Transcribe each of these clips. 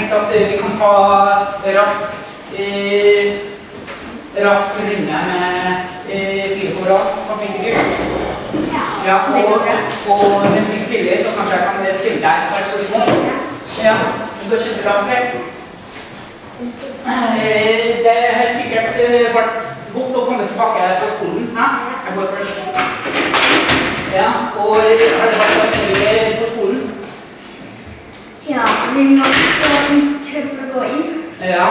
tenkte at eh, vi kan ta rask eh, rask runde med eh, fire på rad. Du? Ja, og, og mens vi spiller, så kanskje jeg kan spille deg et par spørsmål. Ja, det har kjempebra. Eh, Det har sikkert eh, vært godt å komme tilbake på skolen. Ja, jeg går først. Ja, og har det vært på skolen? Stå i kø for å gå inn. Ja.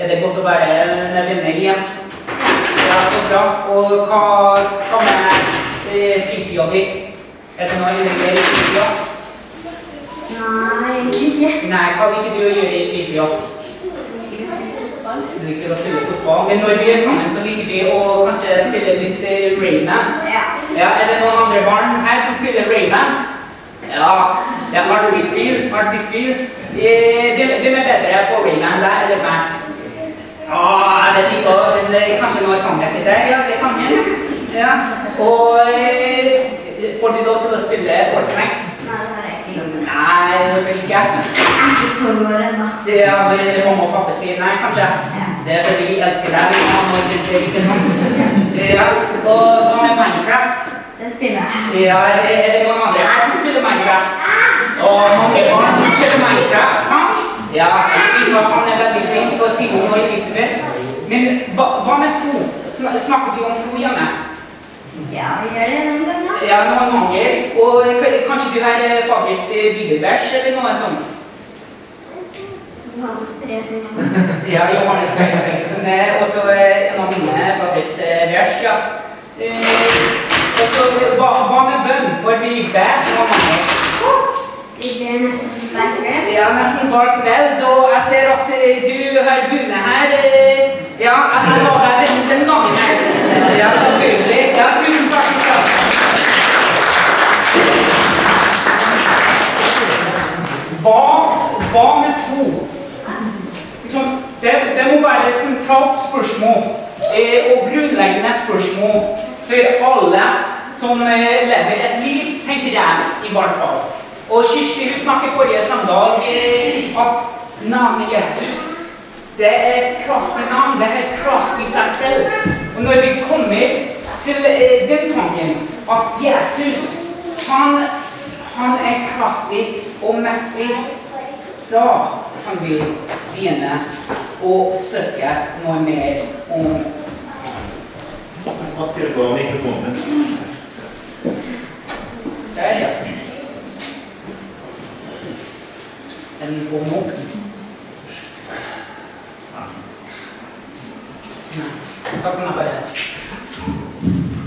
Er det godt å være med meg igjen? Ja, så bra. Og hva, hva med eh, fritida di? Er det noe du gjør i fritida? Nei, egentlig ikke. Nei, hva liker du å gjøre i fritida? Du liker å spille fotball. Men når vi er sammen, så liker vi å kanskje spille litt eh, Rayman. Ja. Ja, er det noen andre barn her som spiller Rayman? Ja, det er artig spill. Artig spill. Eh, Hvem hvem er bedre på Rayman, deg eller meg? Å, jeg vet ikke, men det er kanskje noe sannhet i det. Ja, det kan hende. Ja. Og eh, får du lov til å spille Fortnite? Nei, jeg ikke? Jeg er ikke tolv år ennå. Det har mamma og pappa sier nei, kanskje? Det er fordi vi elsker deg, vi har noe rundt deg, ikke sant? Ja, og hva med Minecraft? Det spiller jeg. Ja, er det, er det noen andre her som spiller Minecraft? Og mange barn som spiller Minecraft? Ja, vi sa han er veldig flink, og Simon og Elisabeth. Men hva, hva med tro? Sn- Snakker vi om tro hjemme? Ja, vi gjør det noen ganger. Ja, noen ganger. Og kanskje du har eh, favoritt eh, bibelvers eller noe sånt? Johannes 3, 16. Ja, Johannes 3,16 er også en av mine favorittvers, ja. Eh, og så, hva, hva med bønn? For vi ber på mange. Vi er nesten hver kveld. Ja, nesten hver kveld, og jeg ser at eh, du har bundet her. eh, Ja, jeg var der den, den gangen her. Ja, selvfølgelig. Ja, tusen takk. Isak. Hva, hva med tro? Liksom, det, det må være et sentralt spørsmål eh, og grunnleggende spørsmål for alle som lever et liv, tenker jeg i hvert fall. Og Kirsti hun snakket forrige søndag at navnet Jesus det er et kraftig navn, det er et kraft i seg selv. Og når vi kommer til eh, den tanken at Jesus, han, han er kraftig og mektig, da kan vi begynne å søke noe mer om Hva skrev på mikrofonen? Der, ja. God nok. Da kan jeg bare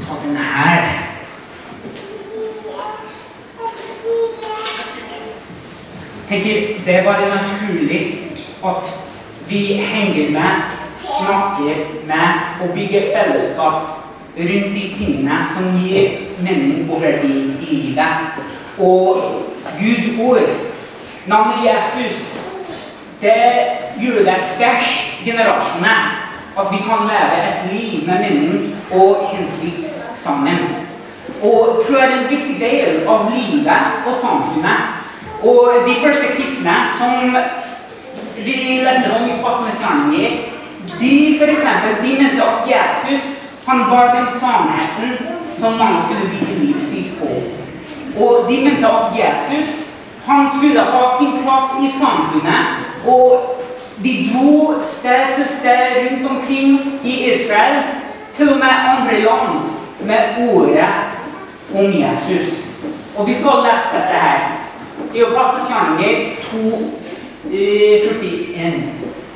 ta den her. tenker det er bare naturlig at vi henger med, snakker med og bygger fellesskap rundt de tingene som gir mening og verdi i livet. Og Guds ord, navnet Jesus, det gjør det tvers generasjonene at vi kan leve et liv med mening og hensikt sammen. Og tror jeg er en viktig del av livet og samfunnet. Og de første kristne som vi leser om i passende gjerninger, de for eksempel, de mente at Jesus han var den sannheten som man skulle vite livet sitt på. Og de mente at Jesus han skulle ha sin plass i samfunnet. Og de dro sted til sted rundt omkring i Israel, til og med andre land, med ordet om Jesus. Og vi skal lese dette her. I Apostlenes gjerninger 2.41.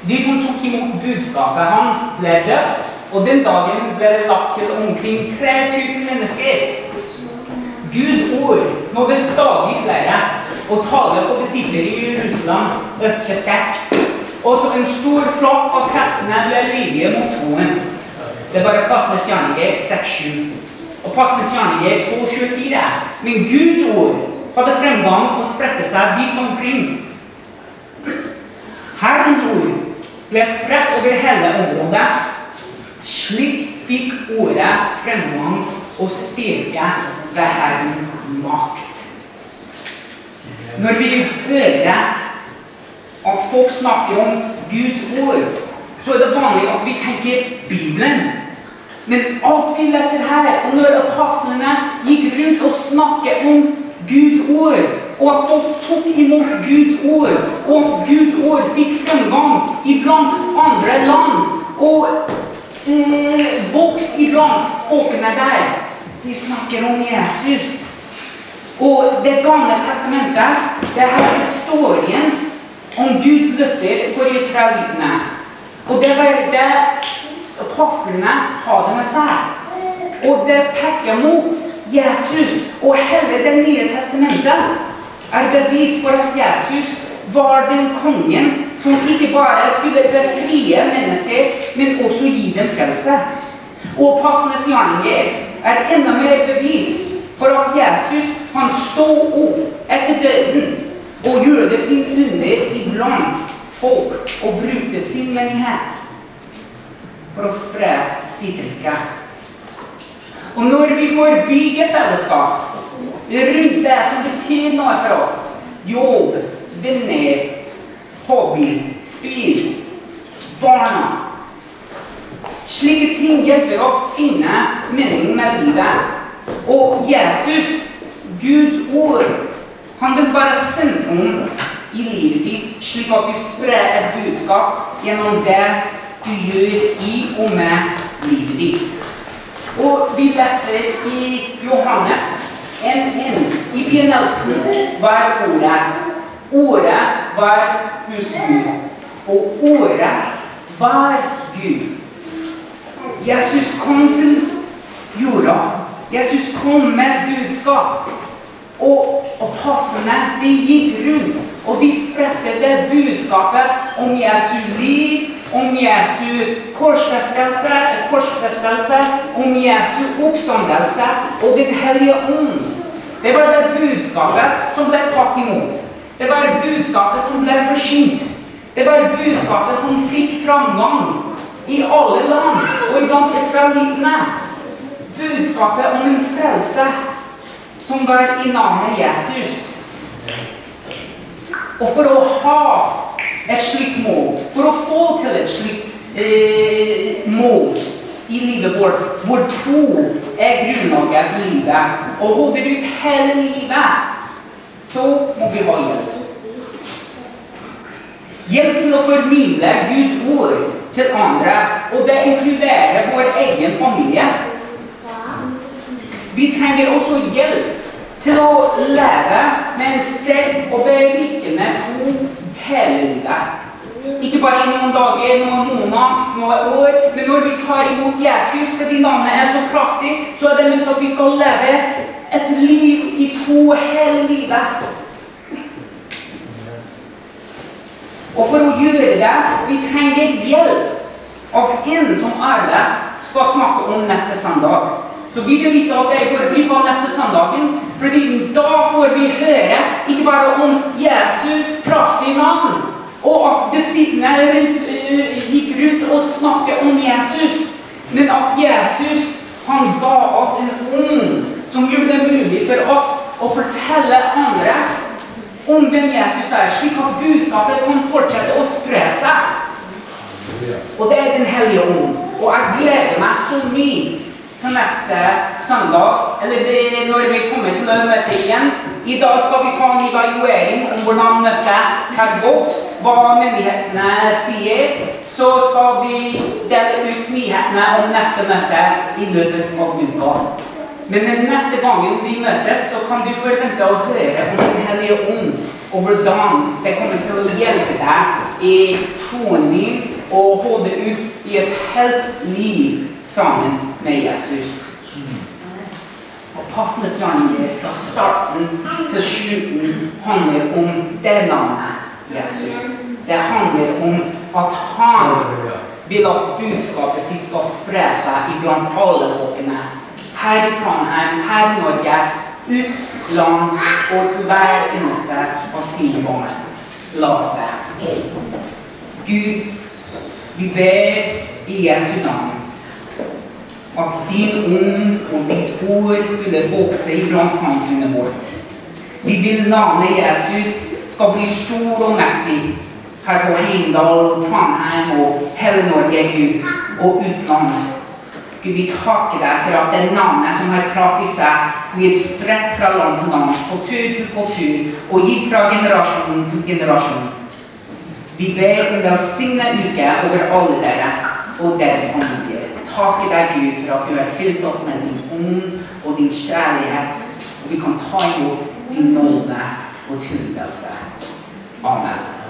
De som tok imot budskapet hans, ble døpt, og den dagen ble det lagt til omkring 3000 mennesker. Guds ord nådde stadig flere, og taler på disipler i Jerusalem økte sterkt. Også en stor flokk av prestene ble lydige mot troen. Det var Apostlenes gjerninger 6.7. Og Apostlenes gjerninger 2.24. Men Guds ord hadde fremgang og spredte seg dypt omkring. Herrens ord ble spredt over hele området. Slik fikk ordet fremgang og styrke ved Herrens makt. Når vi hører at folk snakker om Guds ord, så er det vanlig at vi tenker Bibelen. Men alt vi leser her, og når apostlene gikk rundt og snakket om Guds ord, og at folk tok imot Guds ord, og at Guds ord fikk fremgang iblant andre land, og eh, vokst iblant folkene der, de snakker om Jesus. Og Det gamle testamentet, det er historien om Guds løfter for israelittene. Og det var det apostlene hadde med seg. Og det peker mot Jesus. Og hele Det nye testamentet er bevis for at Jesus var den kongen som ikke bare skulle befrie mennesker, men også gi dem frelse. Og apostlenes gjerninger er enda mer bevis for at Jesus sto opp etter døden og gjorde sin under iblant folk og brukte sin menighet for å spre sitt rike. Og når vi får bygge fellesskap rundt det som betyr noe for oss jobb, venner, hobby, spill, barna Slike ting hjelper oss finne meningen med livet. Og Jesus, Guds ord, han vil være sentrum i livet ditt, slik at du sprer et budskap gjennom det du gjør i og med livet ditt. Og vi leser i Johannes 1.1. I begynnelsen var Ordet. Ordet var hos Gud. Og Ordet var Gud. Jesus kom til jorda. Jesus kom med et budskap. Og apostlene de gikk rundt, og de spredte det budskapet om Jesu liv, om Jesu korsfestelse, om Jesu oppstandelse og Den hellige ånd. Det var det budskapet som ble tatt imot. Det var budskapet som ble forsynt. Det var budskapet som fikk framgang i alle land og blant israelittene. Budskapet om en frelse som var i navnet Jesus. Og for å ha et slikt mål, for å få til et slikt eh, mål i livet vårt, hvor tro er grunnlaget for livet, og holder ut hele livet, så må vi ha hjelp. Hjelp til å formidle Guds ord til andre, og det inkluderer vår egen familie. Vi trenger også hjelp til å leve med en sterk og berikende tro hele livet. Ikke bare i noen dager, noen måneder, noen år, men når vi tar imot Jesus fordi navnet er så kraftig, så er det ment at vi skal leve et liv i tro hele livet. Og for å gjøre det, vi trenger hjelp av en som alle skal snakke om neste søndag. Så vi vil vite at dere går glipp av neste søndagen, fordi da får vi høre ikke bare om Jesu kraftige navn, og at disiplene uh, gikk rundt og snakket om Jesus, men at Jesus han ga oss en ånd som gjorde det mulig for oss å fortelle andre om hvem Jesus er, slik at budskapet kan fortsette å spre seg. Og det er Den hellige ånd. Og jeg gleder meg så mye til neste søndag, eller når vi kommer til å møte igjen. I dag skal vi ta en evaluering om hvordan møtet har gått, hva menighetene sier. Så skal vi dele ut nyhetene om neste møte i løpet av uka. Men den neste gangen vi møtes, så kan du forvente å høre om Den hellige ånd, og hvordan det kommer til å hjelpe deg i troen din og holde ut i et helt liv sammen med Jesus. Og gjerninger fra starten til slutten handler om det navnet Jesus. Det handler om at han vil at budskapet sitt skal spre seg iblant alle folkene. Her i Trondheim, her i Norge, ut land og til hver eneste av sine barn. La oss be. Gud, vi ber i Jesu navn at din ånd og ditt ord skulle vokse iblant samfunnet vårt. Vi vil navnet Jesus skal bli stor og mektig. her på Heimdal, Trondheim og hele Norge, Gud, og utland. Gud, vi takker deg for at det navnet som har klart i seg, blir spredt fra land til land, kultur til kultur, og gitt fra generasjon til generasjon. Vi ber om velsignet uke over alle dere og deres familier. Takker deg, Gud, for at du har fylt oss med din ånd og din kjærlighet, og vi kan ta imot din nåde og tilgivelse. Amen.